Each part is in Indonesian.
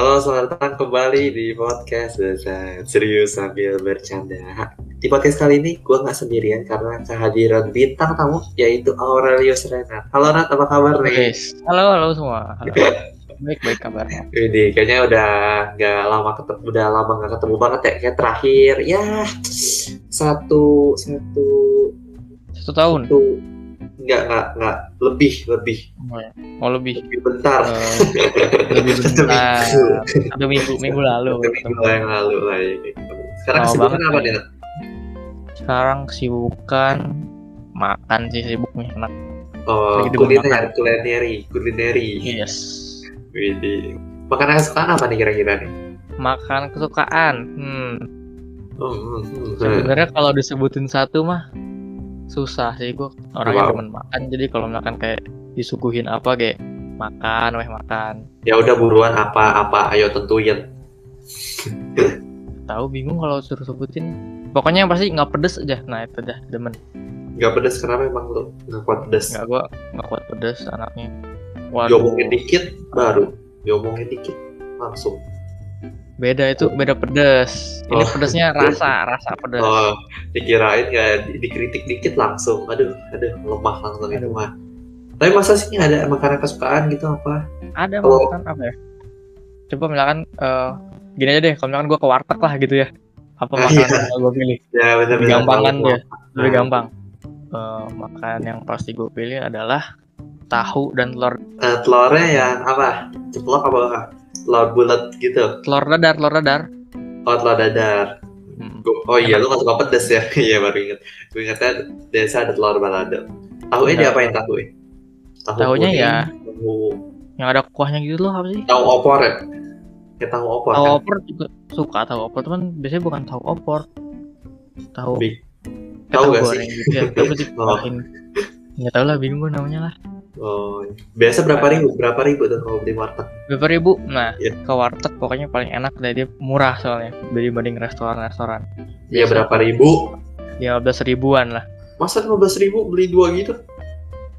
Halo, selamat datang kembali di podcast Serius sambil bercanda Di podcast kali ini gue nggak sendirian karena kehadiran bintang tamu yaitu Aurelius Renat Halo Nat, apa kabar nih? Guys, halo halo semua. Halo. Baik baik kabarnya. Ini kayaknya udah nggak lama ketemu, udah lama nggak ketemu banget ya Kayak terakhir, ya satu, satu, Satu tahun. satu Nggak, nggak, nggak, lebih, lebih, Mau lebih. lebih bentar Eh, lebih bentar. minggu. Satu minggu minggu lalu. Satu minggu yang lalu lah ini Sekarang Lama kesibukan banget apa nih? Sekarang kesibukan makan sih sibuknya anak. Oh, kuliner, kulineri, kulineri. Yes. Widih. Makanan kesukaan apa nih kira-kira nih? Makan kesukaan. Hmm. Hmm, hmm, hmm. Sebenarnya kalau disebutin satu mah susah sih gue orang yang demen makan jadi kalau makan kayak disuguhin apa kayak makan weh makan. Ya udah buruan apa apa ayo tentuin. tahu bingung kalau suruh sebutin. Pokoknya yang pasti nggak pedes aja. Nah itu dah demen. Gak pedes kenapa emang lu? Nggak kuat pedes? nggak gua nggak kuat pedes anaknya. Waduh. Diomongin dikit baru, diomongin dikit langsung. Beda itu beda pedes ini Oh. pedesnya rasa rasa pedes Oh, dikirain ya di- dikritik dikit langsung. Aduh, aduh lemah langsung itu Aduh. mah. Tapi masa sih ada makanan kesukaan gitu apa? ada Kalau- makan apa ya coba misalkan eh, gini aja deh kalau misalkan gua ke warteg lah gitu ya apa Ah, makanan iya. yang gua pilih Ya benar-benar. lebih gampang kan ya lebih gampang Eh, makan yang pasti gue pilih adalah tahu dan telur Eh, telurnya yang apa? Ceplok apa? Telur bulat gitu. telur dadar telur dadar Oh, telur dadar. Hmm. Oh iya, lu gak suka pedes ya? Iya baru inget. Gue ingetnya desa ada telur balado. Tahunya Iya. diapain tahu ya? Tahu Tahunya kuning, ya. Tahu, yang ada kuahnya gitu loh apa sih tahu opor ya? Kayak tahu opor tahu kan? opor juga suka tahu opor cuman biasanya bukan tahu opor tahu Bi- tahu tahu gak sih? gitu ya tapi dipahin nggak tahu lah bingung gue namanya lah Oh, iya. biasa berapa ribu? Berapa ribu tuh kalau beli warteg? berapa ribu nah Iya. ke warteg pokoknya paling enak deh dia murah soalnya dibanding restoran-restoran Iya berapa ribu? lima belas ribuan lah Masa 15 ribu beli dua gitu?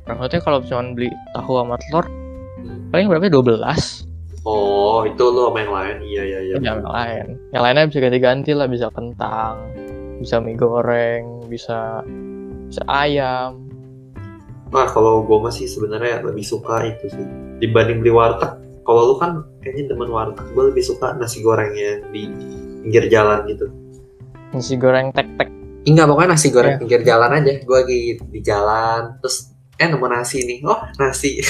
maksudnya kalau cuma beli tahu sama telur Hmm. paling berapa dua belas Oh, itu lo main lain. Iya, iya, iya. yang lain yang lainnya bisa ganti-ganti lah bisa kentang bisa mie goreng bisa bisa ayam Nah, kalau gue masih sebenarnya lebih suka itu sih dibanding beli warteg. Kalau lu kan kayaknya demen warteg, gue lebih suka nasi gorengnya di pinggir jalan gitu. nasi goreng tek-tek Enggak, pokoknya nasi goreng Iya. pinggir jalan aja. Gue lagi di jalan, terus eh nemu nasi nih. Oh, nasi.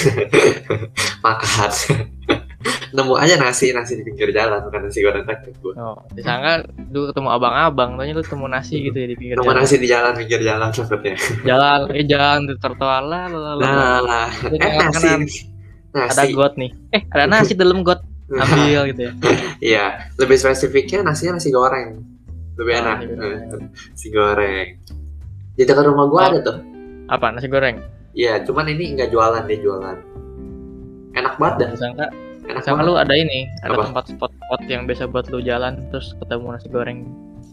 Makan. Nemu aja nasi, nasi di pinggir jalan, bukan nasi goreng tek gue. Oh, disangka lu ketemu abang-abang, tanya lu ketemu nasi gitu ya di pinggir Nemu jalan. nasi di jalan, pinggir jalan maksudnya. Jalan, eh jalan di trotoar lah, lah, lah. Nah, eh nasi kanan. Nasi. ada got nih. Eh, ada nasi dalam got, ambil gitu ya. Iya, lebih spesifiknya nasinya nasi goreng. Lebih Oh, enak. nasi goreng. Nasi goreng. Di dekat rumah gua Oh. ada tuh. Apa nasi goreng? Iya, cuman ini nggak jualan dia jualan. Enak banget dah. Enak disangka banget. lu ada ini, ada Apa? tempat spot-spot yang biasa buat lu jalan terus ketemu nasi goreng.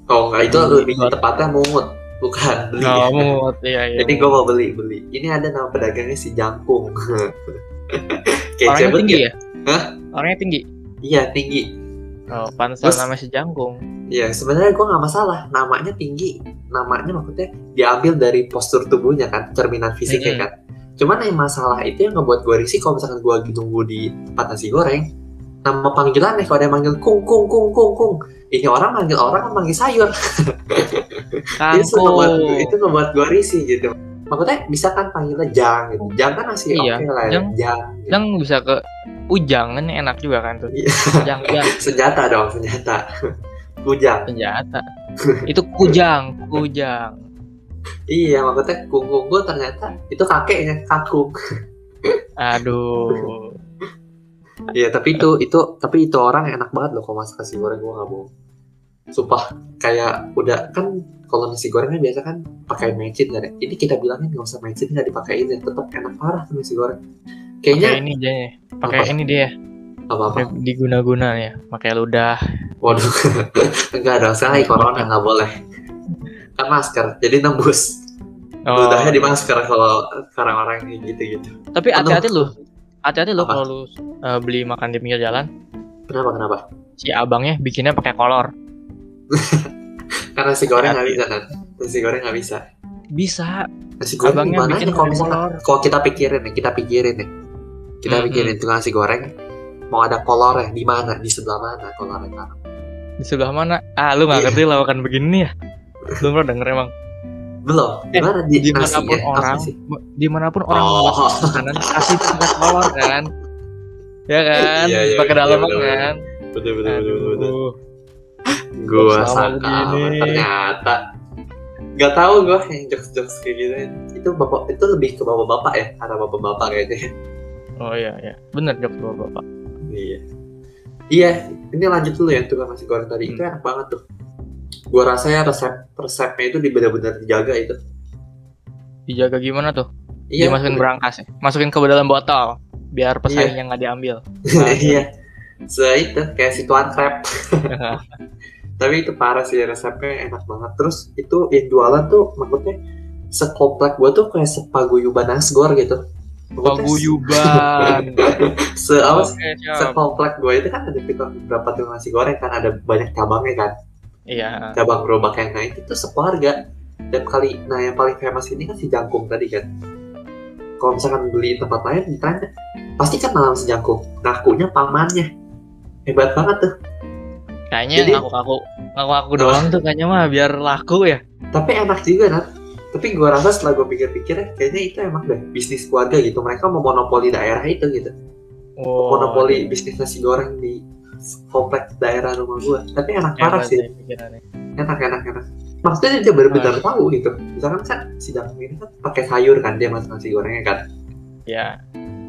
Oh enggak, itu lebih di- tepatnya mungut, bukan beli. Nggak mau, iya iya. Jadi gua mau beli beli. Ini ada nama pedagangnya si Jangkung. Kece Orangnya tinggi ya? ya? Hah? Orangnya tinggi. Iya tinggi. Oh, pantesan Terus- nama si Jangkung. Iya, sebenarnya gua nggak masalah. Namanya tinggi. Namanya maksudnya diambil dari postur tubuhnya kan, cerminan fisiknya Mm-mm. kan. Cuman yang masalah itu yang ngebuat gua risih kalau misalkan gua lagi nunggu di tempat nasi goreng. Nama panggilannya kalau ada yang manggil kung kung kung kung kung. Ini orang manggil orang manggil sayur. itu ngebuat itu ngebuat gua risih gitu. Maksudnya bisa kan panggilnya jang gitu. Jang kan masih Iya, oke lah ya. jang. Jang. gitu. Yang bisa ke Ujang kan enak juga kan tuh. Iya. Ujang, ujang. Senjata dong, senjata. Kujang. senjata itu kujang kujang Iya, maksudnya kung gua ternyata itu kakeknya kakung. aduh Iya, tapi itu itu tapi itu orang enak banget loh kalau masak nasi goreng gua nggak bohong. Sumpah kayak udah kan kalau nasi gorengnya biasa kan pakai mecin kan ya. Ini kita bilangnya nggak usah mecin nggak dipakein ya, tetap enak parah tuh nasi goreng. pakai Kayaknya ini dia pakai Apa? ini dia apa apa. pakai diguna-guna ya pakai ludah Waduh, enggak. Sekarang lagi corona nggak boleh. Kan masker, jadi nembus. oh. Ludahnya di masker kalau sekarang orang kayak gitu-gitu. tapi hati-hati lu hati-hati lu kalau lu uh, beli makan di pinggir jalan Kenapa kenapa? Si abangnya bikinnya pakai kolor. Karena nasi goreng nggak bisa kan? Nasi goreng nggak bisa. Bisa. Nasi goreng Abangnya gimana bikin kalau kolor. kalau kita pikirin nih, kita pikirin nih, kita Mhm. pikirin tukang nasi goreng mau ada kolornya di mana, di sebelah mana kolornya? Di sebelah mana? Ah, lu nggak Iya. ngerti lawakan begini ya? Lu pernah denger emang? Belum, di Eh, mana di Di mana pun? Apa orang, sih? di mana pun orang Oh. makanan kasih pakai kolor kan? Ya kan? Iya, iya, pakai iya, dalam bener, kan? Betul betul betul betul. Gua sangka ternyata nggak tahu gue yang jokes jokes kayak gitu itu bapak itu lebih ke bapak-bapak ya karena bapak-bapak kayaknya Oh iya iya. Bener jok bapak bapak. iya iya ini lanjut dulu ya tukang nasi goreng tadi itu Hmm. enak banget tuh gua rasa ya resep resepnya itu benar-benar dijaga itu. Dijaga gimana tuh? iya. Dimasukin berangkas ya? Masukin ke dalam botol biar pesaingnya nggak diambil. iya. Se itu kayak si tuan crab tapi itu parah sih resepnya enak banget. Terus itu yang jualan tuh maksudnya sekomplek gua tuh kayak sepaguyuban nasgor gitu. Paguyuban. se apa siap. sekomplek gue itu kan ada beberapa tukang nasi goreng kan? Ada banyak cabangnya kan Iya. cabang gerobak yang naik itu sekeluarga. Dan kali nah yang paling famous ini kan si jangkung tadi kan. Kalau misalkan beli tempat lain ditanya pasti kan malam si jangkung? Ngakunya pamannya. Hebat banget tuh. Kayaknya Jadi- ngaku-ngaku ngaku-ngaku doang tuh kayaknya mah biar laku ya. tapi enak juga Nat. Tapi gue rasa setelah gue pikir-pikir ya, kayaknya itu emang deh bisnis keluarga gitu. Mereka memonopoli daerah itu gitu. Oh, monopoli bisnis nasi goreng di kompleks daerah rumah gue tapi enak parah sih. pikirannya. enak enak enak. Maksudnya dia benar-benar tahu gitu. Misalkan kan si jangkung ini kan pakai sayur kan dia masak nasi gorengnya kan. Ya,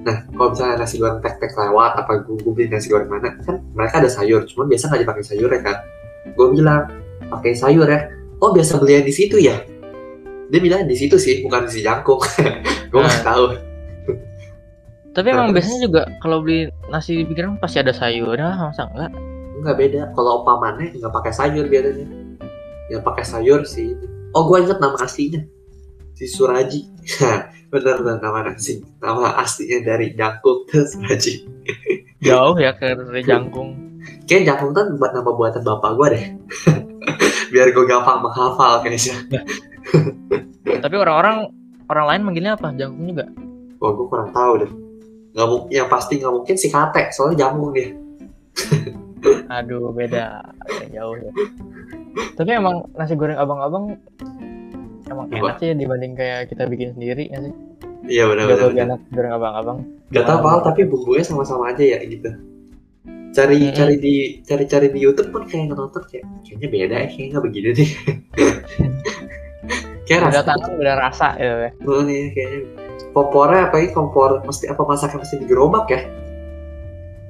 nah kalau misalnya nasi goreng tek-tek lewat apa gue, gue beli nasi goreng mana kan mereka ada sayur. Cuman biasa nggak dipakai sayur ya kan. Gue bilang pakai sayur ya. Oh biasa beli di situ ya? Dia bilang di situ sih bukan di si jangkung. Gue nggak tahu tapi emang biasanya juga kalau beli nasi di pikiran pasti ada sayurnya, masa enggak? nggak beda. Kalau pamannya nggak pakai sayur biasanya. Yang pakai sayur sih oh gue inget nama aslinya. Si Suraji. Bener bener nama nasi. Nama aslinya dari jangkung tuh Suraji. Jauh ya ke dari jangkung. kayak jangkung tuh buat nama buatan bapak gue deh. Biar gue gampang menghafal kayaknya Tapi orang-orang orang lain manggilnya apa? Jangkung juga. wah gue kurang tahu deh nggak yang pasti nggak mungkin si kate soalnya jangkung dia Aduh, beda. Jauh ya. Tapi emang nasi goreng abang-abang emang Apa? enak sih dibanding kayak kita bikin sendiri nggak sih? iya benar Gak benar lebih enak goreng abang-abang. Gak tau Pal, tapi bumbunya sama-sama aja ya gitu. Cari Mm-mm. cari di cari cari di YouTube pun kayak nonton kayak kayaknya beda ya, kayaknya nggak begini nih. kayak Beda rasa tangan, beda rasa gitu ya. oh, nih kayaknya kompornya apa ya kompor mesti apa masaknya mesti digerobak ya?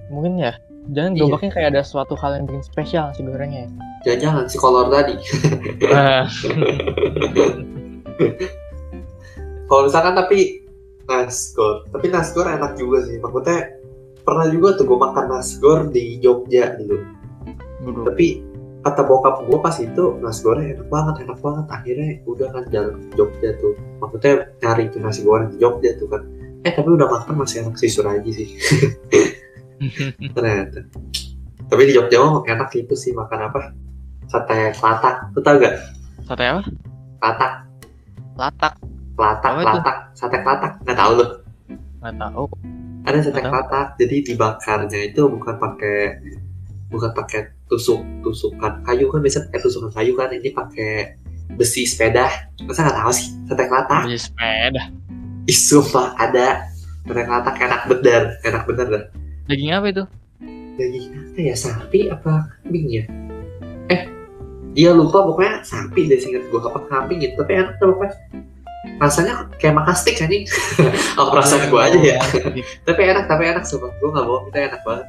Mungkin ya. Jangan Iya. gerobaknya kayak ada suatu hal yang bikin spesial nasi gorengnya. Jangan-jangan si kolor tadi. Ah, Kalau misalkan tapi nasgor, tapi nasgor enak juga sih. Maksudnya pernah juga tuh gue makan nasgor di Jogja dulu. Waduh. tapi kata bokap gue pas itu nasi goreng enak banget enak banget. Akhirnya udah kan jalan ke Jogja tuh. Maksudnya nyari tuh nasi goreng di Jogja tuh kan. Eh tapi udah makan masih enak sih Suraji sih. Ternyata. Tapi di Jogja mah enak itu sih makan apa? Sate kelatak lu tau gak Sate apa? kelatak Latak. kelatak Apa itu? sate kelatak nggak tahu lu. Nggak tahu. ada sate kelatak jadi dibakarnya itu bukan pakai bukan pakai tusuk tusukan kayu kan biasa pakai tusukan kayu kan. Ini pakai besi sepeda. Masa nggak tahu sih sate kelatak Beli sepeda. ih sumpah ada sate kelatak enak bener enak bener dah Daging apa itu? daging apa ya sapi apa kambing ya? Eh dia lupa pokoknya sapi deh singkat gue apa kambing gitu tapi enak tuh pokoknya. Rasanya kayak makan steak anjing oh perasaan gue aja ya? Tapi enak tapi enak sumpah. Gue nggak bohong itu enak banget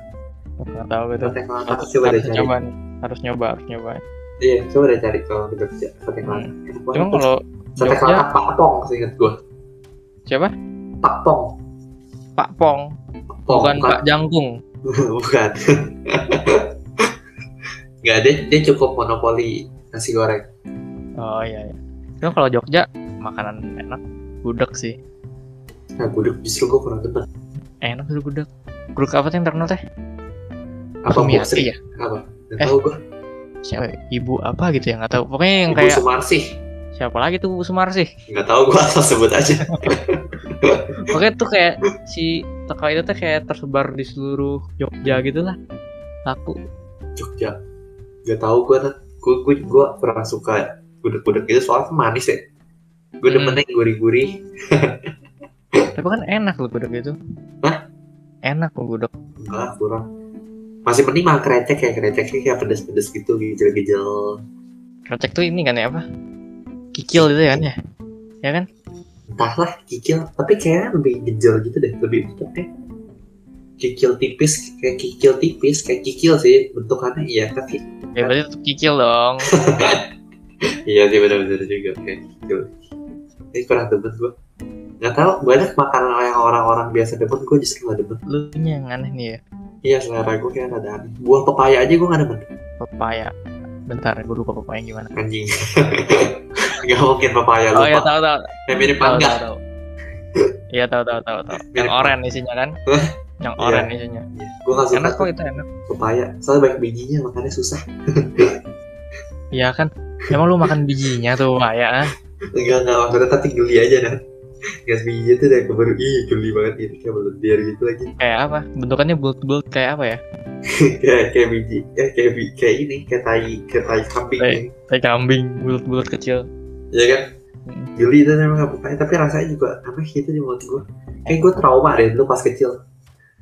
Nggak tahu gitu. Harus, harus coba nih. Harus nyoba, harus nyoba. iya coba deh cari kalau di Jogja sate kelatak banget Cuma kalau sate kelatak Pak Pong seingat gue siapa? Pak Pong Pak Pong, Pong bukan Pak Jangkung. bukan nggak deh dia cukup monopoli nasi goreng Oh iya iya. Cuma kalau Jogja makanan enak gudeg sih. nah gudeg justru gue kurang demen Enak sih gudeg. Gudeg apa tuh yang terkenal teh? Apa Sumiati ya? Apa? Nggak Eh. tahu gue siapa? Ibu apa gitu ya? Nggak tahu. Pokoknya yang Ibu kayak Sumarsih. Siapa lagi tuh Bu Sumarsih? Nggak tahu gue asal sebut aja. Pokoknya tuh kayak si toko itu tuh kayak tersebar di seluruh Jogja gitu lah. Laku Jogja. Nggak tahu gue gue gue gue kurang suka gudeg-gudeg itu soalnya manis ya. Gue Hmm. demennya yang gurih-gurih. Tapi kan enak loh gudeg itu. Hah? enak loh gudeg. Enggak kurang masih mending makan krecek kayak kreceknya kayak pedes-pedes gitu gijel-gijel krecek tuh ini kan ya apa? Kikil gitu ya kan ya? Ya kan? Entahlah kikil. Tapi kayaknya lebih gejel gitu deh lebih bentuknya kikil tipis kayak kikil tipis kayak kikil sih bentukannya. Iya tapi ya berarti tetap kikil dong. Iya sih benar-benar juga kayak kikil. Ini kurang demen gue nggak tahu banyak makanan yang orang-orang biasa demen gue justru nggak demen. Lu yang aneh nih ya iya selera gue kayak ada aneh. Buah pepaya aja gue nggak demen pepaya. Bentar gue lupa pepaya gimana. Anjing. Nggak mungkin pepaya oh ya lupa. tahu tahu. Kayak mirip mangga. tahu tahu. Iya tahu tahu tahu tahu. Yang oranye isinya kan? Yang Iya. oranye isinya. Gue nggak suka enak kok itu enak. pepaya. Soalnya banyak bijinya makanya susah. Iya kan? Emang lu makan bijinya tuh pepaya enggak enggak. Maksudnya tapi geli aja nah gas biji itu udah keburu ih geli banget gitu kayak belendir gitu lagi. Kayak apa? Bentukannya bulat-bulat kayak apa ya? Kayak kayak biji ya kayak bi- kayak ini kayak tai kayak tai kambing Tai. kayak kambing bulat-bulat kecil. Ya kan? Hmm. geli itu memang nggak pepaya tapi rasanya juga aneh gitu di mulut gue kayak gue trauma deh dulu pas kecil.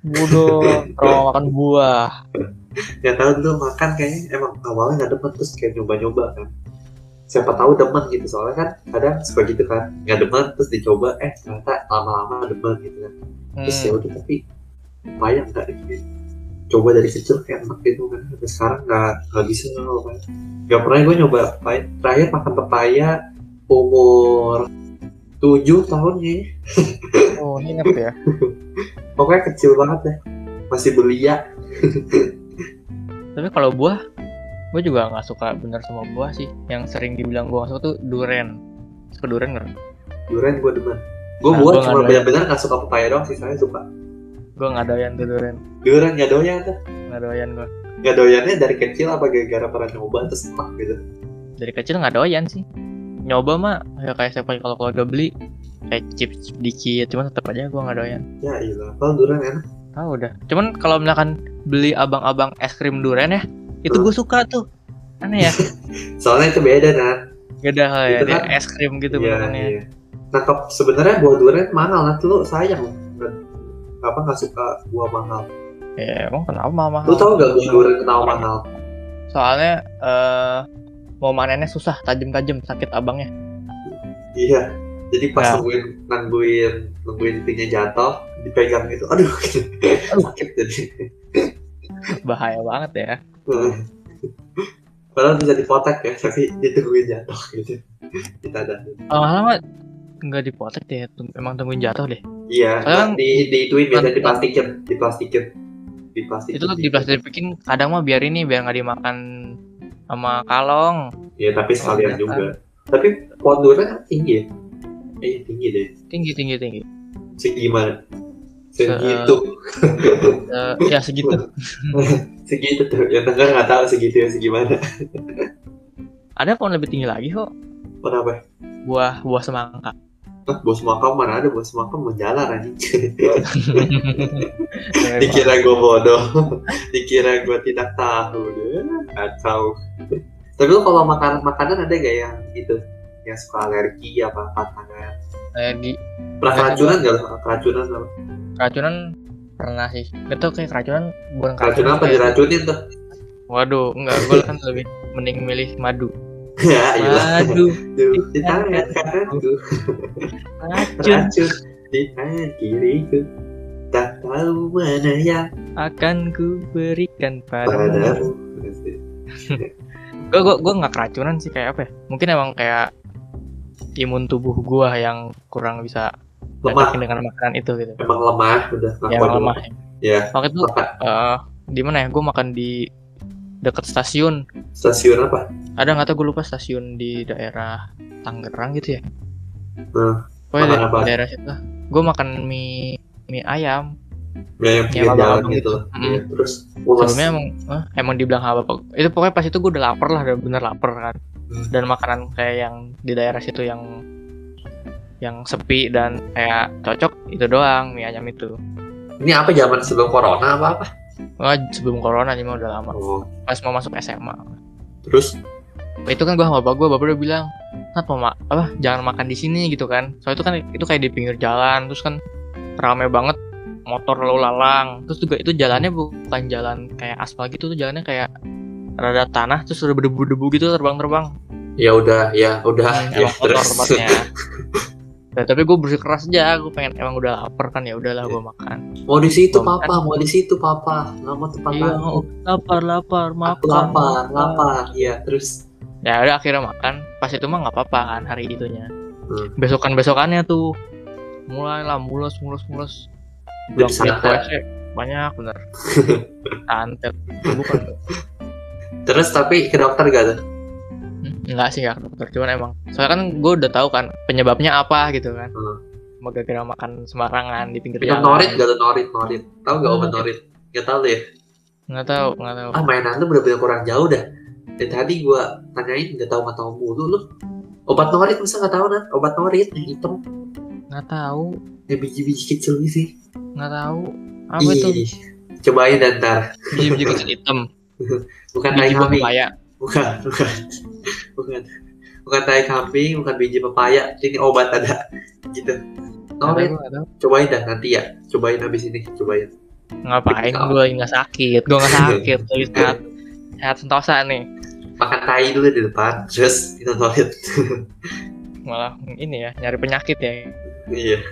Bodoh kalau makan buah. Nggak tahu dulu makan kayaknya emang awalnya nggak demen terus kayak nyoba-nyoba kan siapa tahu demen gitu. Soalnya kan kadang suka gitu kan nggak demen terus dicoba eh ternyata lama-lama demen gitu kan. Terus ya hmm. udah tapi pepaya enggak deh coba dari kecil kayak enak gitu kan sampai sekarang nggak nggak bisa nggak pepaya nggak pernah gue nyoba pepaya terakhir makan pepaya umur tujuh tahun kayaknya. Oh inget ya? Pokoknya kecil banget deh. Masih belia. Tapi kalau buah gue juga nggak suka bener semua buah sih. Yang sering dibilang gue nggak suka tuh durian. Suka durian nggak? Durian gue demen. Gue Nah, buat gua cuma nggak benar-benar nggak suka pepaya doang sisanya suka. Gue nggak doyan tuh durian. Durian nggak doyan tuh. Nggak doyan gue nggak doyannya dari kecil apa gara-gara pernah nyoba terus enak gitu? Dari kecil nggak doyan sih. Nyoba mah ya kayak siapa kalau keluarga beli kayak chips dikit cuman tetap aja gue nggak doyan. Ya iya kalau durian enak. Tahu udah. Cuman kalau misalkan beli abang-abang es krim durian ya itu gue suka tuh aneh ya soalnya itu beda kan beda hal ya kan- es krim gitu Iya, iya. Nah, sebenarnya buah durian mahal, nah lu sayang apa nggak suka buah mahal? ya emang kenapa mahal Lu tau gak buah durian kenapa mahal? soalnya eh mau manennya susah tajam-tajam sakit abangnya Iya. Jadi pas Ya. nungguin nungguin nungguin jatuh, dipegang gitu, aduh, sakit jadi. bahaya banget ya Padahal bisa dipotek ya, tapi ditungguin jatuh gitu. Kita ada. lama-lama nggak dipotek deh emang tungguin jatuh deh Iya, Soalnya kan- di biasanya kan- diplastikin, diplastikin, diplastikin. itu tuh diplastikin kadang mah biar ini biar nggak dimakan sama kalong Iya, tapi sekalian juga. Tapi pohon durian kan tinggi ya? Eh, tinggi deh. tinggi tinggi tinggi Segimana? Segitu. Eh, ya segitu segitu tuh. Yang tengah nggak tahu segitu ya segimana. ada pohon lebih tinggi lagi kok Kenapa? buah buah semangka Ah, bos makam mana ada bos makam menjalar anjing. Emang. Dikira gue bodoh. Dikira gue tidak tahu deh. Kacau. Tapi lu kalau makanan makanan ada gak yang gitu? Yang suka alergi apa pantangan? alergi Pernah keracunan gak lu? Keracunan apa? Keracunan pernah sih gak tau kayak keracunan bukan Keracunan apa diracunin tuh? waduh enggak gue kan lebih mending milih madu ya madu di tangan kananku. racun di tangan kiriku. Tak tahu mana yang akan ku berikan padamu. gue gue gue nggak keracunan sih kayak apa ya mungkin emang kayak imun tubuh gue yang kurang bisa Lemah. dengan makanan itu gitu Emang lemah udah. ya emang lemah Ya. waktu itu eh di mana ya gue makan di dekat stasiun stasiun apa? ada nggak tau gue lupa stasiun di daerah Tangerang gitu ya Nah, Pokoknya di apa? daerah situ gue makan mie mie ayam Ya, yang pinggir Ya, jalan abang-abang gitu. Mm. Iya, terus sebelumnya emang eh, emang dibilang apa itu pokoknya pas itu gue udah lapar lah udah bener lapar kan Hmm. dan makanan kayak yang di daerah situ yang yang sepi dan kayak cocok itu doang mie ayam itu. Ini apa zaman sebelum corona apa apa? Wah, sebelum corona nih mah udah lama. Oh, pas mau masuk SMA terus? Itu kan gua sama bapak gua bapak udah bilang kenapa mak apa jangan makan di sini gitu kan. Soalnya itu kan itu kayak di pinggir jalan terus kan rame banget motor lalu lalang. Terus juga itu jalannya bukan jalan kayak aspal gitu tuh jalannya kayak rada tanah terus udah berdebu-debu gitu terbang-terbang. Ya udah ya udah. Hmm, ya emang kotor terus. tempatnya Nah, tapi gue bersikeras aja gue pengen emang udah lapar kan ya udahlah gue makan. Mau di situ papa, mau di situ papa. Mau tempat iya oh, lapar lapar makan. Aku lapar, lapar. Iya, terus? Ya udah akhirnya makan. Pas itu mah nggak apa-apa kan hari itunya. Hmm. besokan besokannya tuh mulai lah mules mules mules. Jadi Bilang sangat- kulit WC banyak bener. Santet bukan. Terus tapi ke dokter gak tuh? Enggak sih enggak ke dokter cuman emang soalnya kan gue udah tahu kan penyebabnya apa gitu kan Hmm. mau gara-gara makan sembarangan di pinggir jalan norit gak tuh norit norit? Tahu gak obat Hmm. norit? Gak tahu deh. nggak tahu nggak tahu Ah mainan lu bener-bener kurang jauh dah. Dari tadi gua tanyain gak tahu nggak tahu mulu lu. Obat norit masa nggak tahu nat? Obat norit yang hitam, nggak tahu yang biji-biji kecil gitu sih. nggak tahu apa itu Ih, Cobain dan ntar. biji-biji kecil hitam Bukan biji Bukan, bukan. Bukan. Bukan tai kambing, bukan biji pepaya. Ini obat ada. Gitu. Tahu. cobain dah nanti ya. Cobain habis ini, cobain. ngapain gue nggak sakit gue nggak sakit lagi sehat sehat sentosa nih Makan tai dulu di depan, terus minum norit. malah ini ya nyari penyakit ya iya.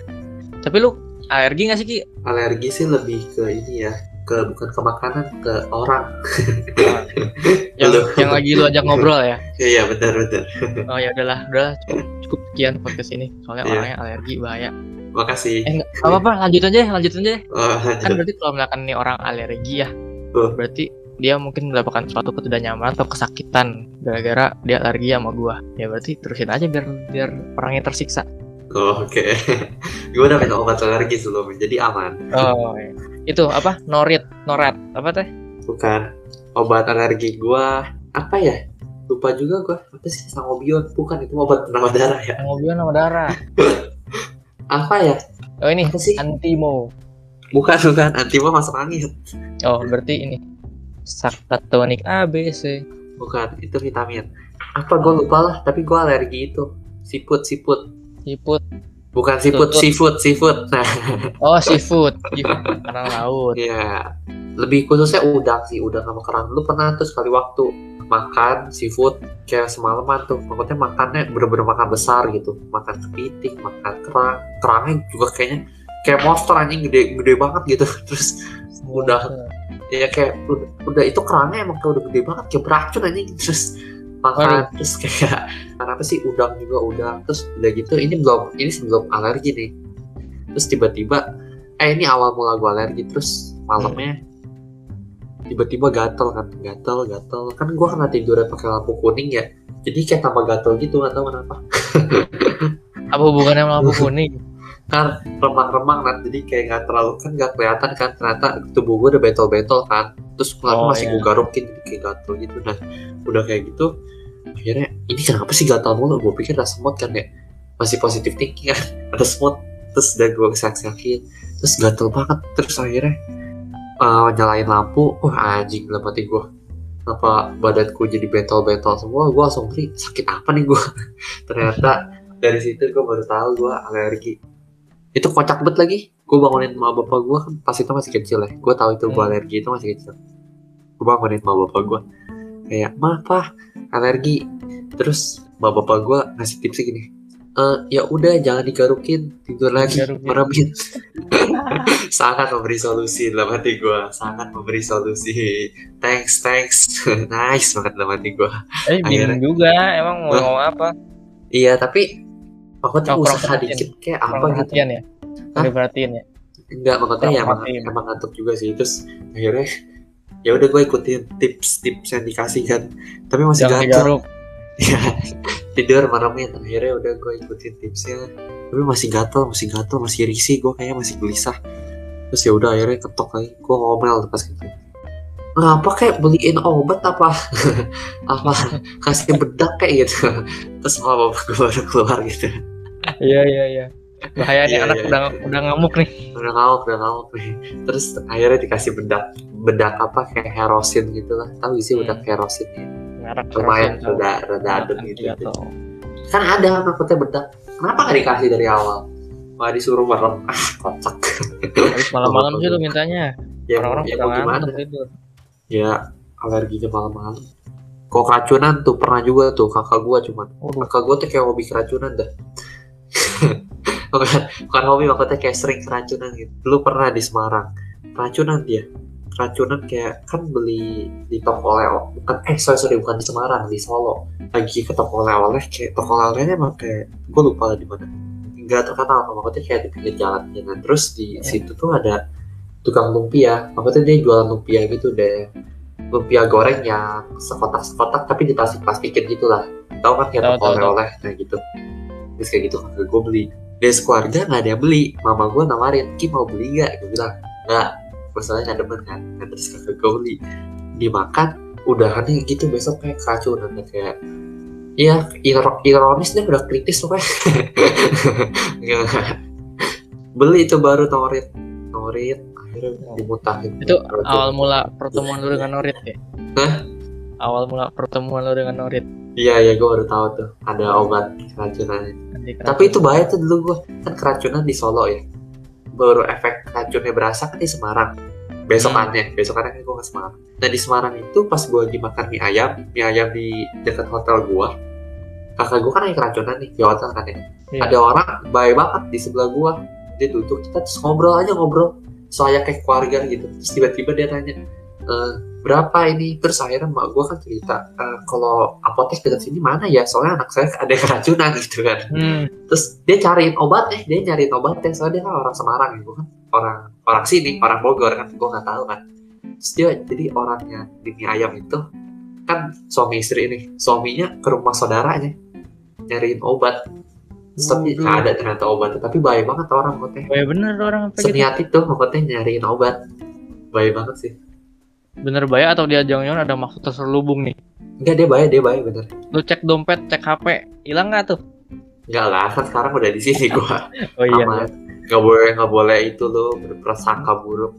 tapi lu alergi nggak sih ki Alergi sih lebih ke ini ya, ke bukan ke makanan, ke orang. yang Lu. yang lagi lu ajak ngobrol ya Iya, iya benar benar. oh ya udahlah udahlah cukup cukup sekian podcast ini soalnya Iya. orangnya alergi bahaya Makasih. eh nggak apa apa lanjut aja lanjut aja Oh, kan lanjut. berarti kalau misalkan nih orang alergi ya Oh. berarti dia mungkin mendapatkan suatu ketidaknyamanan atau kesakitan gara-gara dia alergi sama gua ya berarti terusin aja biar biar orangnya tersiksa Oh, Oke. Gue udah minum obat alergi sebelumnya, jadi aman. oh iya. itu apa norit norat apa teh Bukan obat alergi gua apa ya? Lupa juga gua. Apa sih sangobion? Bukan itu obat penambah darah ya. ngobrol sama darah Apa ya? oh ini Apa sih? antimo Bukan bukan antimo masuk angin. oh berarti ini sakatonik A B C Bukan, itu vitamin. Apa gue lupa lah, tapi gue alergi itu. Siput, siput. Siput Bukan siput, Tutut. seafood, seafood. Nah, oh seafood makanan laut ya. Lebih khususnya udang sih, udang sama kerang. Lu pernah tuh sekali waktu makan seafood kayak semalaman tuh. Maksudnya makannya bener-bener makan besar gitu. Makan kepiting, makan kerang. Kerangnya juga kayaknya kayak monster anjing gede gede banget gitu. Terus Udah. ya kayak udah, udah itu kerangnya emang kayak udah gede banget kayak beracun anjing terus makan terus kayak kenapa sih udang juga udang. Terus udah gitu ini belum ini sebelum alergi nih. Terus tiba-tiba eh ini awal mula gue alergi terus malamnya tiba-tiba gatel kan gatel gatel. Kan gue kena tidurnya pakai lampu kuning ya. Jadi kayak tambah gatel gitu nggak tahu kenapa. Apa hubungannya sama lampu kuning? Kan remang-remang kan jadi kayak nggak terlalu kan nggak kelihatan kan ternyata tubuh gue udah bentol-bentol kan. Terus kulitnya Oh, masih iya. gue garukin jadi kayak gatel gitu. Nah udah kayak gitu akhirnya ini kenapa sih gatal mulu? Gue pikir ada semut kan ya masih positif thinking kan. Ada semut terus udah gue kesak-sakin terus gatel banget. Terus akhirnya eh, nyalain lampu. Wah anjing dalam hati gue kenapa badanku jadi bentol-bentol semua? Gue langsung beri sakit apa nih gue ternyata dari situ gue baru tahu gue alergi. Itu kocak banget lagi. Gue bangunin sama bapak gue kan pas itu masih kecil ya. Gue tahu itu gue Hmm. alergi itu masih kecil. Gue bangunin sama bapak gue kayak ma apa alergi. Terus bapak bapak gue ngasih tips gini "Eh, ya udah jangan digarukin tidur lagi. Meremin sangat memberi solusi dalam hati gue sangat memberi solusi. Thanks thanks. Nice banget dalam hati gue eh bingung juga emang mau ngomong apa? Iya tapi aku tuh Oh, usaha perhatian. dikit kayak apa gitu. ya? Hah? Ya? Enggak, maksudnya ya emang, emang ngantuk juga sih. Terus akhirnya ya udah gue ikutin tips-tips yang dikasih kan. Tapi masih jangan gatel. Ya, tidur malamnya. Akhirnya udah gue ikutin tipsnya. Tapi masih gatel, masih gatel, masih risih. Gue kayaknya masih gelisah. Terus ya udah akhirnya ketok lagi. Gue ngomel pas gitu. ngapa kayak beliin obat apa apa kasih bedak kayak gitu terus bapak gue baru keluar gitu iya iya iya bahaya nih Iya, anak iya, udah iya. udah ngamuk nih. Udah ngamuk udah ngamuk nih. Terus akhirnya dikasih bedak bedak apa kayak herosin gitu lah. Tahu sih Hmm. bedak herosin ya lumayan rada rada adem gitu, gitu. kan ada maksudnya bedak? Kenapa nggak dikasih dari awal? Wah disuruh merem. Ah kocak. Habis malam-malam sih tuh mintanya. Ya, orang-orang ya pada ngantuk tidur ya alerginya malam-malam. Kok keracunan tuh pernah juga tuh kakak gua cuman. Kakak gua tuh kayak hobi keracunan dah bukan, bukan hobi maksudnya kayak sering keracunan gitu. Dulu pernah di Semarang. Keracunan dia. Keracunan kayak kan beli di toko oleh bukan eh sorry sorry bukan di Semarang di Solo. Lagi ke toko oleh-oleh kayak toko oleh-olehnya emang kayak gue lupa di mana. Nggak terkenal maksudnya kayak di pinggir jalan nah terus di situ tuh ada tukang lumpia. Maksudnya dia jualan lumpia gitu deh. Lumpia goreng yang sekotak-sekotak tapi diplastik-plastikin gitu lah tahu kan kayak toko oleh-oleh nah gitu. Terus kayak gitu kakak gue beli dari sekeluarga nggak ada yang beli mama gue nawarin Ki mau beli gak gue bilang nggak masalahnya nggak demen kan nah, terus kakak gue beli dimakan udahannya gitu besok kayak keracunan kayak Iya, iro- ironis deh udah kritis tuh kayak. Nggak. Beli itu baru norit, norit, akhirnya dimutahin. Itu awal mula pertemuan lu dengan Norit ya Hah? awal mula pertemuan lu dengan Norit Iya, iya, gue baru tahu tuh ada obat keracunannya. Nanti Tapi itu bahaya tuh dulu gue kan keracunan di Solo ya. Baru efek racunnya berasa kan di Semarang. Besokannya, besokannya kan gue ke Semarang. Nah di Semarang itu pas gue lagi makan mie ayam, mie ayam di dekat hotel gue, kakak gue kan lagi keracunan nih di hotel kan ya. Iya. Ada orang baik banget di sebelah gue, dia duduk kita terus ngobrol aja ngobrol, soalnya kayak keluarga gitu. Terus tiba-tiba dia tanya, "Eh, berapa ini? Terus akhirnya mak gue kan cerita, "Eh, kalau apotek dekat sini mana ya? Soalnya anak saya ada keracunan gitu kan. Hmm. terus dia cariin obat nih dia nyariin obatnya soalnya dia kan orang Semarang gitu kan. Orang orang sini orang Bogor kan gue nggak tahu kan. Terus dia jadi orangnya di mie ayam itu kan suami istri ini suaminya ke rumah saudaranya nyariin obat. Terus tapi nggak ada ternyata obatnya tapi baik banget orang pokoknya Oh ya bener orang apa gitu? Seniat itu pokoknya nyariin obat. Baik banget sih bener bayar atau dia jangan-jangan ada maksud terselubung nih? Enggak dia baik dia baik bener. Lu cek dompet cek HP hilang nggak tuh? Enggak lah kan sekarang udah di sini gua. Oh iya. Aman. Nggak boleh nggak boleh itu lo berprasangka buruk.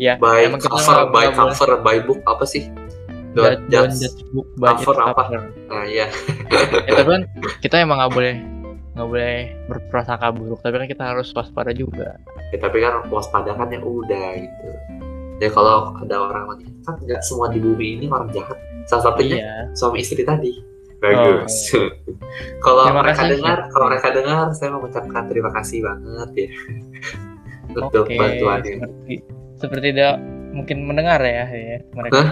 Iya, by cover by nggak boleh. cover by book apa sih? Don't, Don't don't judge. judge book by Cover apa? cover. nah iya. Ya, tapi kan kita emang nggak boleh nggak boleh berprasangka buruk tapi kan kita harus waspada juga. Ya, tapi kan waspada kan ya udah gitu ya kalau ada orang wanita kan nggak semua di bumi ini orang jahat. Salah satunya iya. suami istri tadi. Bagus. Kalau Terima mereka kasih. dengar kalau mereka dengar saya mengucapkan terima kasih banget ya. Untuk oke bantuannya. seperti seperti dia mungkin mendengar ya, ya mereka. Hah?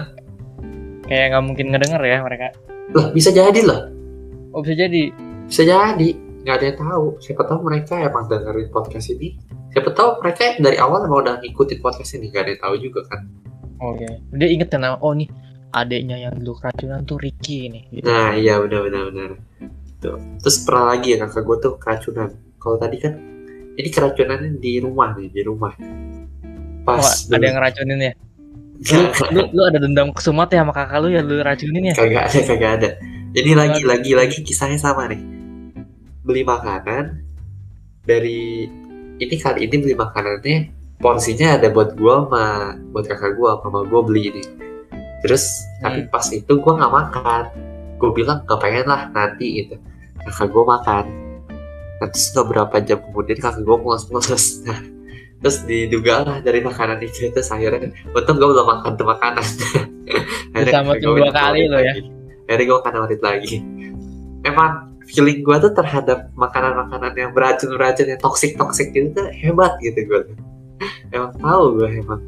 kayak nggak mungkin ngedenger ya mereka. Lah bisa jadi loh oh bisa jadi. Bisa jadi. Nggak ada yang tahu. Siapa tahu mereka emang dengerin podcast ini siapa tahu mereka dari awal emang udah ngikutin podcast ini nggak ada yang tahu juga kan oh iya dia inget kan nama oh nih adiknya yang dulu keracunan tuh Ricky nih gitu. Nah iya benar benar benar. Tuh. Terus pernah lagi ya kakak gue tuh keracunan. Kalau tadi kan ini keracunannya di rumah nih di rumah. oh, Pas ada yang ngeracunin ya lu, lu, lu ada dendam kesumat ya sama kakak lu ya lu racunin ya kagak ada kagak ada. Ini lagi lagi lagi kisahnya sama nih. Beli makanan dari ini kali ini beli makanannya porsinya ada buat gua sama buat kakak gua sama gua beli ini. Terus tapi pas itu gua nggak makan. Gue bilang gak pengen lah nanti gitu. Kakak gua makan. Nah, terus beberapa jam kemudian kakak gue mules-mules. Nah, terus diduga lah dari makanan itu terus akhirnya untung gue belum makan tuh makanan. Akhirnya gua dua kali lo ya. Akhirnya gue makan warit lagi. Emang feeling gue tuh terhadap makanan-makanan yang beracun-beracun yang toksik-toksik gitu tuh hebat gitu gue. Emang tahu gue emang.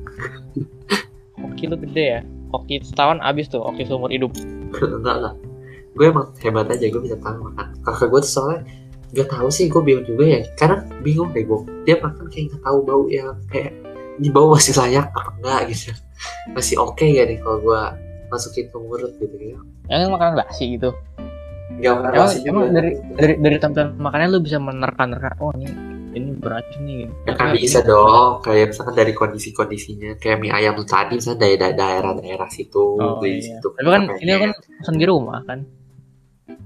Hoki lu gede ya? Hoki setahun abis tuh hoki seumur hidup. Enggak lah. Gue emang hebat aja gue bisa tahu makan. Kakak gue tuh soalnya gak tahu sih gue bingung juga ya. Karena bingung deh gue dia makan kayak gak tahu bau yang kayak di bau masih layak apa enggak gitu. Masih oke ya nih kalau gue masukin ke mulut gitu ya? Yang makanan basi gitu makan emang, emang dari dari dari tampilan makannya lu bisa menerka-nerka oh ini ini beracun nih. Ya kan bisa ini- dong, kayak misalkan dari kondisi-kondisinya, kayak mie ayam tadi misalnya dari da- daerah-daerah situ, Oh, iya. situ. Tapi kan ini kan pesan di rumah kan.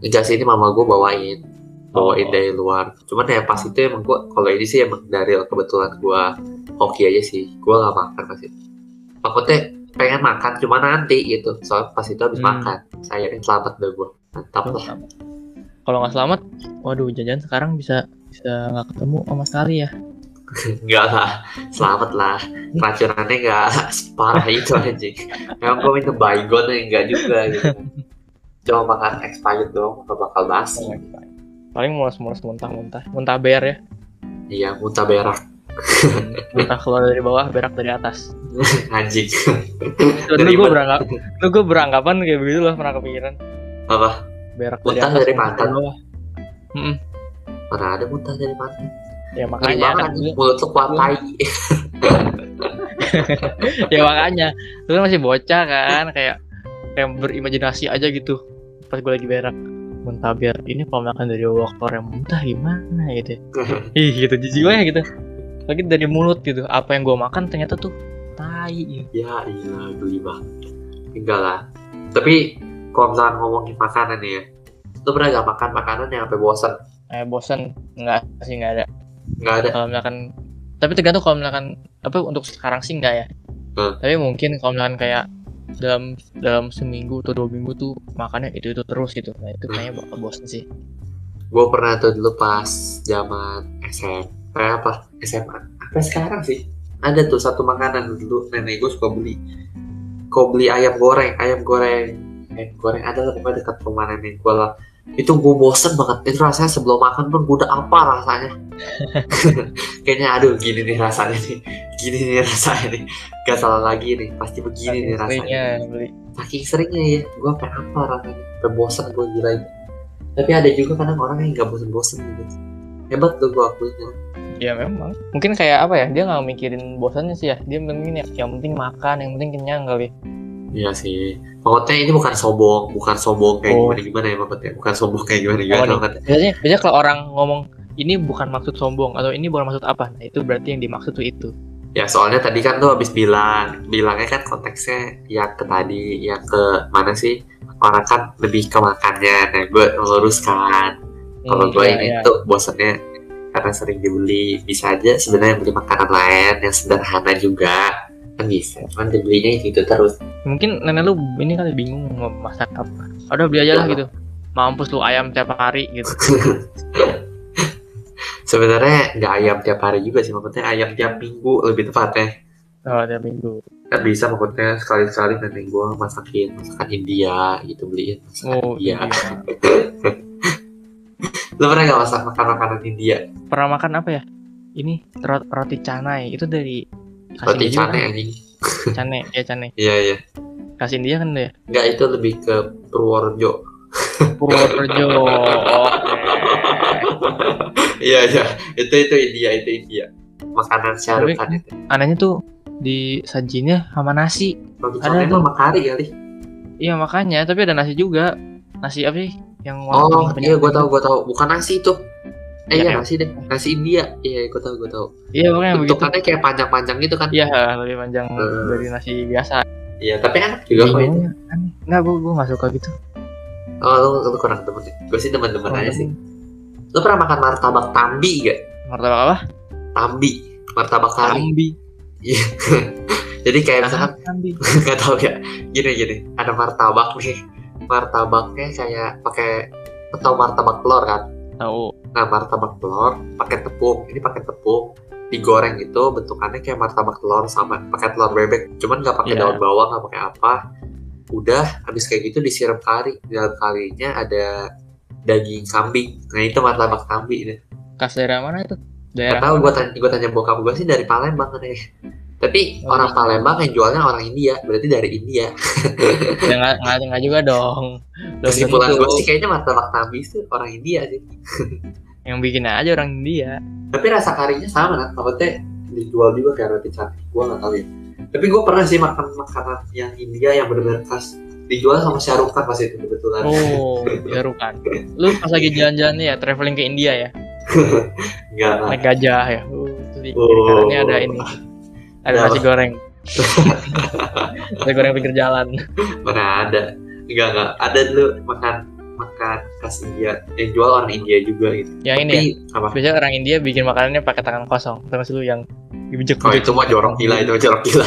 Enggak sih, ini mama gue bawain, bawain Oh. dari luar. Cuman ya pas itu emang gue, kalau ini sih emang dari kebetulan gue hoki aja sih, gue gak makan pas itu. Maksudnya pengen makan, cuma nanti gitu, soalnya pas itu habis Hmm. makan. Sayangnya selamat deh gue, mantap lah. Kalau nggak selamat, waduh jajan sekarang bisa bisa nggak ketemu sama sekali ya. Enggak lah, selamat lah. Racunannya enggak separah itu anjing. Memang gue minum baygon ya enggak juga gitu. Cuma makan expired doang, gak bakal basi. Paling mulas-mulas muntah-muntah, muntah ber ya. Iya, muntah berak. muntah keluar dari bawah, berak dari atas. anjing. Dari gue mana? beranggap, dulu gue beranggapan kayak begitu loh pernah kepikiran. Apa? Berak Muntah dari muntah pantat? Mm-mm. Mana ada muntah dari mana? Ya makanya kan mulut lu kuat tai. ya makanya lu kan masih bocah kan kayak kayak berimajinasi aja gitu pas gue lagi berak muntah biar ini kalau makan dari keluar yang muntah gimana gitu ih gitu jijik banget gitu lagi dari mulut gitu apa yang gue makan ternyata tuh tai gitu. ya iya, geli banget. Enggak lah. Tapi kalau misalnya ngomongin makanan nih ya, lu pernah gak makan makanan yang sampai bosan? eh bosan nggak sih nggak ada. Enggak ada. kalau misalkan tapi tergantung kalau misalkan apa untuk sekarang sih enggak ya. Hmm. tapi mungkin kalau misalkan kayak dalam dalam seminggu atau dua minggu tuh makannya itu itu terus gitu. Nah itu kayaknya bakal bosan sih. Gue pernah tuh dulu pas zaman SMP apa? SMA apa sekarang sih. Ada tuh satu makanan dulu nenek gue suka beli. Kau beli ayam goreng ayam goreng ayam goreng ada pokoknya dekat rumah nenek gue lah. Itu gue bosen banget. Itu rasanya sebelum makan pun gue udah apa rasanya. Kayaknya aduh gini nih rasanya nih. Gini nih rasanya nih. Gak salah lagi nih. Pasti begini nih Saking rasanya. seringnya beli. Saking seringnya ya gue pengen apa rasanya. Sampai bosan gue gila itu. Tapi ada juga kadang orang yang nggak bosen-bosen gitu. Hebat tuh gue akuin Ya memang. Mungkin kayak apa ya? Dia nggak mikirin bosannya sih ya. Dia penting ya, yang penting makan, yang penting kenyang kali. Iya sih maksudnya ini bukan sombong bukan sombong kayak Oh. gimana gimana ya maksudnya bukan sombong kayak gimana gimana Oh, Biasanya, biasanya kalau orang ngomong ini bukan maksud sombong atau ini bukan maksud apa, nah itu berarti yang dimaksud tuh itu. ya soalnya tadi kan tuh habis bilang bilangnya kan konteksnya yang ke tadi yang ke mana sih orang kan lebih ke makannya nah gue meluruskan kalau Hmm, gue iya, ini iya. tuh bosannya karena sering dibeli bisa aja sebenarnya beli makanan lain yang sederhana juga kan bisa cuman dibelinya itu, terus Mungkin nenek lu ini kali bingung mau masak apa. Udah beli aja lah gitu. Mampus lu ayam tiap hari gitu. sebenarnya nggak ayam tiap hari juga sih maksudnya ayam tiap minggu lebih tepatnya Oh, tiap minggu. kan bisa maksudnya sekali-sekali nenek gue masakin masakan India gitu beliin masakan Oh, India iya. lo pernah nggak masak makan makanan India Pernah makan apa ya? Ini ro- roti canai. Itu dari juga cane kan? anjing Cane, ya cane. iya iya Khas India kan ya? nggak itu lebih ke Purworejo Purworejo. Iya iya itu itu India itu India makanan syarukan itu Anehnya tuh disajinya sama nasi. roti Ada tuh. mah kari kali Iya makanya, tapi ada nasi juga. Nasi apa sih? Yang warna oh iya gue penyet tahu gue tahu bukan nasi itu eh Iya, iya iya. nasi deh nasi India iya gue tahu gue tahu Iya makanya begitu. bentukannya kayak panjang-panjang gitu kan Iya lebih panjang Hmm. dari nasi biasa. iya tapi enak juga kok itu Bingungnya aneh. Enggak, gue gue nggak suka gitu. oh lu, lu kurang temen ya gue sih temen-temen aja sih lu pernah makan martabak tambi gak Martabak apa? tambi martabak kari Tambi. Iya. jadi kayak misalkan nggak tahu ya gini gini ada martabak nih martabaknya kayak pakai atau martabak telur kan Tahu. nah martabak telur pakai tepung ini pakai tepung digoreng itu bentukannya kayak martabak telur sama pakai telur bebek cuman nggak pakai Iya. daun bawang nggak pakai apa udah habis kayak gitu disiram kari di dalam karinya ada daging kambing nah itu martabak tambi deh Khas daerah mana itu? Gak Daerah. tahu gue tanya gue tanya bokap gue sih dari Palembang deh tapi Oh, orang iya. Palembang yang jualnya orang India berarti dari India Ya nggak nggak nggak juga dong. Kesimpulan gue sih kayaknya martabak tambi itu orang India sih Yang bikin aja orang India. tapi rasa karinya sama kan maksudnya dijual juga kayak roti canai gue nggak tahu ya tapi gue pernah sih makan makanan yang India yang benar-benar khas dijual sama Syarukan pas itu kebetulan Oh, ya kan. Lu pas lagi jalan-jalan ya, traveling ke India ya? Enggak lah. naik gajah ya uh, Oh. ada ini ada Ada nasi goreng nasi goreng pinggir jalan Mana ada. Enggak enggak. Ada dulu makan makan khas India yang jual orang India juga gitu. yang ini ya Tapi apa? biasanya orang India bikin makanannya pakai tangan kosong terus lu yang dibejek Oh itu mah jorok gila itu jorok gila.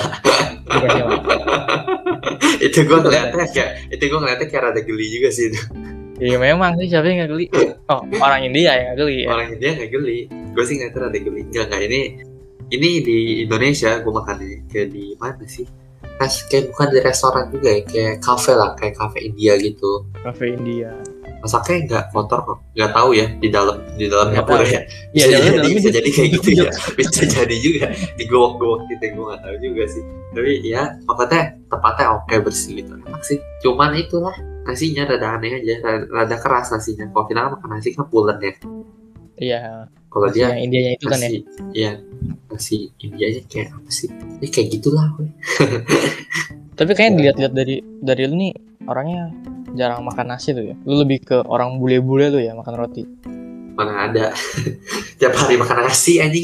itu gue ngeliatnya kayak itu gue ngeliatnya kayak rada geli juga sih itu. Iya memang sih siapa yang nggak geli oh orang India yang nggak geli ya Orang India nggak geli. Gue sih ngeliatnya rada geli. Enggak enggak ini ini di Indonesia gue makannya kayak di mana sih? Kas kayak bukan di restoran juga ya, kayak kafe lah, kayak kafe India gitu. kafe India Masaknya nggak kotor kok, nggak tahu ya di dalam di dalam Nggak dapur tahu. ya. Iya, Bisa dalamnya- jadi, dalamnya bisa di- jadi kayak gitu ya. Bisa jadi juga digowok-gowok gitu, gue nggak tahu juga sih. Tapi ya pokoknya tempatnya oke bersih gitu, enak sih. Cuman itulah nasinya rada aneh aja, rada, rada keras nasinya. Kalau kita kan makan nasi kan pulen ya. iya Kalau dia yang Indianya itu kan ya iya nasi Indianya kayak apa sih? Ini kayak gitulah. tapi kayaknya dilihat-lihat dari dari lu nih orangnya jarang makan nasi tuh ya lu lebih ke orang bule-bule lu ya makan roti Mana ada tiap hari makan nasi anjing.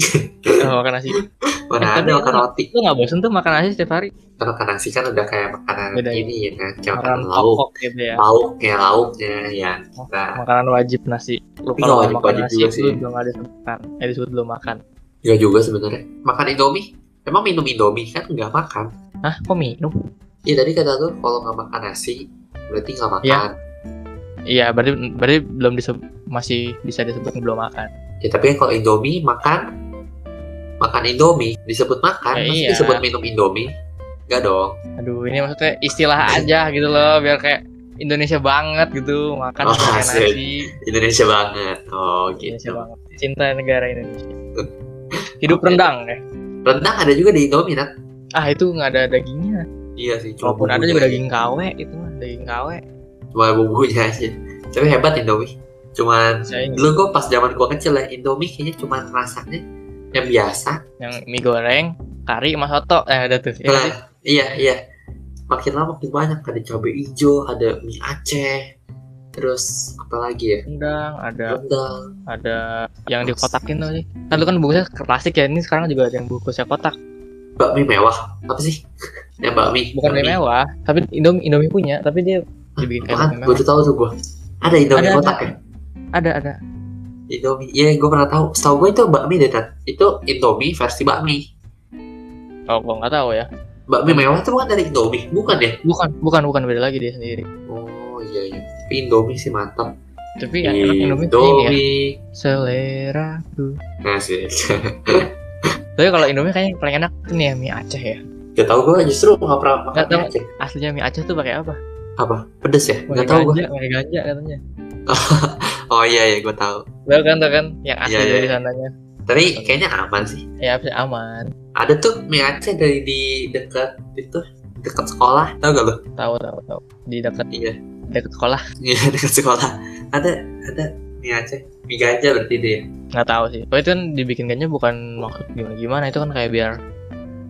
oh, makan nasi Mana Eh, ada makan roti. lu nggak bosen tuh makan nasi setiap hari Karena makan nasi kan udah kayak makanan Beda ya? ini ya kan, kayak makanan makanan lauk. pokok gitu ya Lauknya, lauknya ya. Nah, makanan wajib nasi lu kalau nggak makan wajib-wajib nasi juga sih. belum ada makan eh disebut belum makan Enggak juga sebenarnya. Makan Indomie? Emang minum Indomie kan nggak makan? Hah, kok minum? Iya tadi kata lu kalau nggak makan nasi berarti nggak makan. Iya. Iya, berarti berarti belum disebut masih bisa disebut belum makan. Ya tapi kalau Indomie makan makan Indomie disebut makan, Ya, iya. disebut minum Indomie? Enggak dong. Aduh, ini maksudnya istilah aja gitu loh, biar kayak Indonesia banget gitu, makan Oh, nasi. Indonesia banget. Oh Indonesia gitu. banget. Cinta negara Indonesia. Hidup rendang ya. Rendang ada juga di Indomie kan? Ah, itu nggak ada dagingnya. Iya sih. Cuma Walaupun ada juga daging KW itu mah, daging KW. Cuma bumbunya aja. Tapi hebat Indomie. Cuman ini dulu gue pas zaman gue kecil ya Indomie kayaknya cuma rasanya yang biasa. yang mie goreng, kari sama soto. Eh, ada tuh. Ya, Nah, iya iya. Makin lama makin banyak ada cabai hijau, ada mie Aceh, terus apa lagi ya? rendang, ada Rendang. ada yang dikotakin tuh sih. Kan lu kan bungkusnya klasik ya, ini sekarang juga ada yang bungkusnya kotak. Bakmi mewah. Apa sih? yang bakmi. Bukan bakmi. mewah, tapi Indomie Indomie punya, tapi dia dibikin kayak Gue tuh tahu tuh gue. Ada Indomie Ada, kotak ya? Ada ada. Indomie. Iya, gue pernah tahu. Setahu gue itu bakmi deh, Tat. Itu Indomie versi bakmi. Oh, gua nggak tahu ya. Bakmi mewah itu bukan dari Indomie, bukan ya? Bukan, bukan, bukan beda lagi dia sendiri. Oh iya iya. Tapi Indomie sih mantap. Tapi yang enak Indomie kayak ini ya. Indomie. Selera tuh. Nah sih. Tapi kalau Indomie kayaknya yang paling enak tuh nih ya mie Aceh ya. Gak tau gue justru nggak pernah makan Nggak tahu. mie Aceh. Aslinya mie Aceh tuh pakai apa? Apa? Pedes ya? Pakai Gak tau gue. pakai ganja katanya. Oh iya iya gue tahu. Tahu kan, tahu kan yang asli Iya, iya, dari iya. sananya. Tapi kayaknya aman sih. Ya aman. Ada tuh mie Aceh dari di dekat itu dekat sekolah. Tahu gak lo? Tahu tahu tahu. Di dekat Iya. dekat sekolah. Iya dekat sekolah. Ada ada mie Aceh. Mie ganja berarti deh. Nggak tahu sih. Tapi itu kan dibikin ganja bukan maksud gimana gimana. Itu kan kayak biar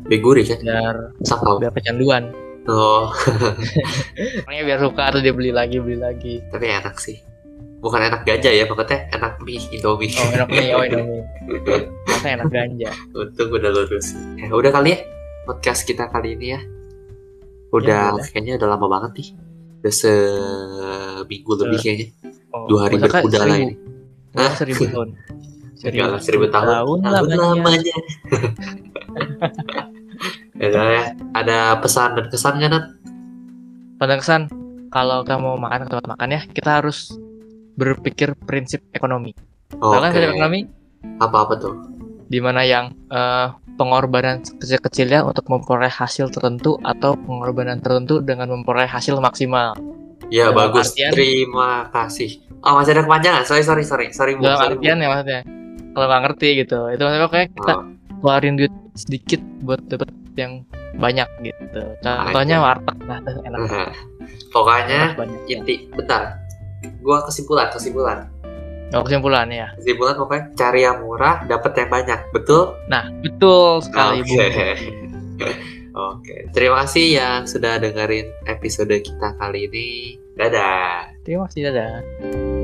Beguri kan? biar Sakau. biar kecanduan. Oh, Orangnya biar suka atau dia beli lagi beli lagi. tapi enak sih. Bukan enak ganja ya, pokoknya enak mie Indomie. Oh enak nih, oh Indomie. Masa enak ganja. Untung udah lurus. Ya udah kali ya podcast kita kali ini ya. Udah Ya, udah. kayaknya udah lama banget nih. Udah seminggu lebih kayaknya. Oh, Dua hari berkuda lah ini. Maksudnya seribu tahun. Enggak seribu tahun. tahun Tahun lamanya. lamanya. ya udah ya. Ada pesan dan kesan nggak Nat? Pada kesan kalau kita mau makan ke tempat makan ya, kita harus berpikir prinsip ekonomi. Kan Oke. prinsip ekonomi? Apa-apa tuh? Di mana yang eh, pengorbanan kecil-kecilnya untuk memperoleh hasil tertentu atau pengorbanan tertentu dengan memperoleh hasil maksimal. Ya Dalam bagus. artian- Terima kasih. Oh masih ada kepanjangan. Sorry sorry sorry sorry. Bu. Dalam Sorry, Bu. artian ya maksudnya. Kalau nggak ngerti gitu, itu maksudnya kayak kita Oh, keluarin duit sedikit buat dapet yang banyak gitu. Contohnya warteg lah, tuh enak. Pokoknya enak banyak. inti bentar. Gua kesimpulan kesimpulan. Oh, kesimpulan ya. Kesimpulan pokoknya cari yang murah, dapat yang banyak. Betul? Nah, betul sekali Oke. Bu. Oke. Terima kasih yang sudah dengerin episode kita kali ini. Dadah. Terima kasih, dadah.